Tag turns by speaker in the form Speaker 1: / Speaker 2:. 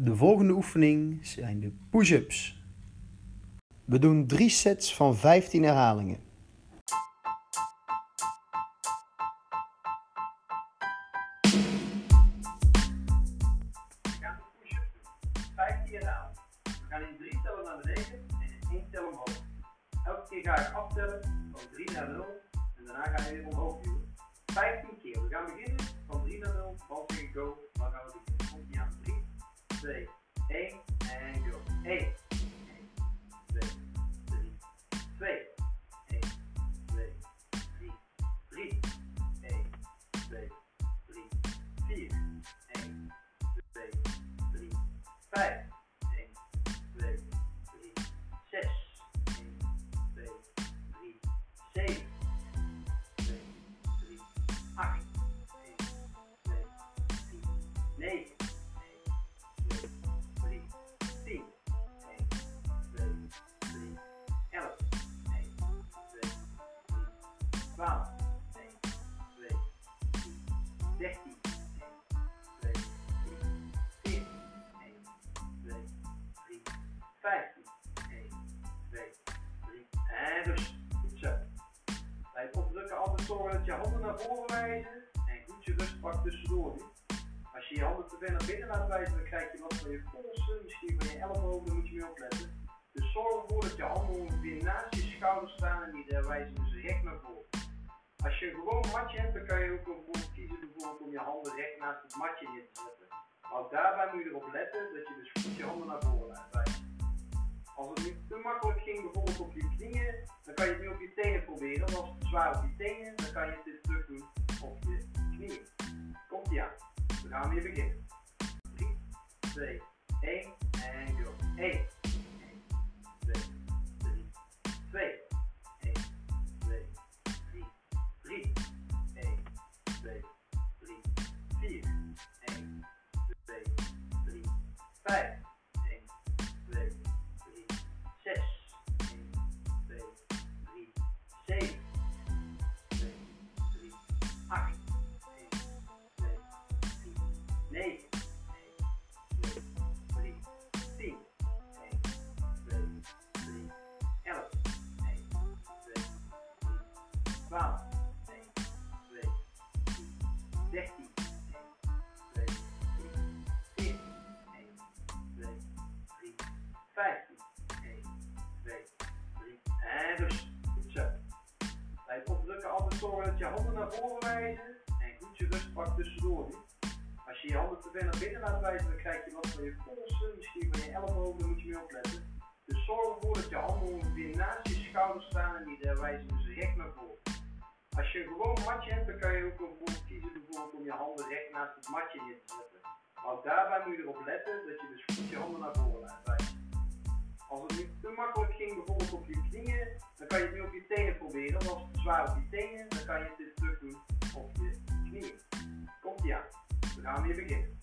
Speaker 1: De volgende oefening zijn de push-ups. We doen drie sets van 15 herhalingen.
Speaker 2: We gaan de push-ups doen. 15 herhalingen. We gaan in 3 tellen naar beneden en in 1 tel omhoog. Elke keer ga ik aftellen van 3 naar 0 en daarna ga je weer omhoog duwen. 15 keer. We gaan beginnen van 3 naar 0. Bal 2, 1 en go. 1, 2, 3, 2, 1, 2, 3, 3, 1, 2, 3, 4, 1, 2, 3, 5, 1, 12, 1, 2, 3, 13, 1, 2, 3, 14, 1, 2, 3, 15, 1, 2, 3 en rust. Goed zo. Bij het opdrukken altijd zorgen dat je handen naar voren wijzen en goed je rust pakt tussendoor. Als je je handen te ver naar binnen laat wijzen, dan krijg je wat van je polsen, misschien van je ellebogen, daar moet je mee opletten. Dus zorg ervoor dat je handen ongeveer naast je schouders staan en die wijzen dus recht naar voren. Als je een gewoon matje hebt, dan kan je ook ervoor kiezen bijvoorbeeld om je handen recht naast het matje neer te zetten. Maar daarbij moet je erop letten dat je dus goed je handen naar voren laat wijzen. Als het nu te makkelijk ging, bijvoorbeeld op je knieën, dan kan je het nu op je tenen proberen. Want als het zwaar op je tenen, dan kan je dit terug doen op je knieën. Komt ie aan. We gaan weer beginnen. 3, 2, 1 en go. 1, 5, 1, 2, 3, 6, 1, 2, 3, 7, 2, 3, 8, 1, 2, 3, 9, zorgen dat je handen naar voren wijzen en goed je rust pakt tussendoor. Als je je handen te ver naar binnen laat wijzen, dan krijg je wat van je polsen, misschien van je ellebogen, daar moet je mee opletten. Dus zorg ervoor dat je handen ongeveer naast je schouders staan en die wijzen dus recht naar voren. Als je een gewoon matje hebt, dan kan je ook ervoor kiezen bijvoorbeeld om je handen recht naast het matje neer te zetten. Maar ook daarbij moet je erop letten dat je dus goed je handen naar voren laat wijzen. Als het nu te makkelijk ging, bijvoorbeeld op je knieën, dan kan je het nu op je tenen proberen. Want als het zwaar op je tenen, dan kan je dit terug doen op je knieën. Komt ie aan. We gaan weer beginnen.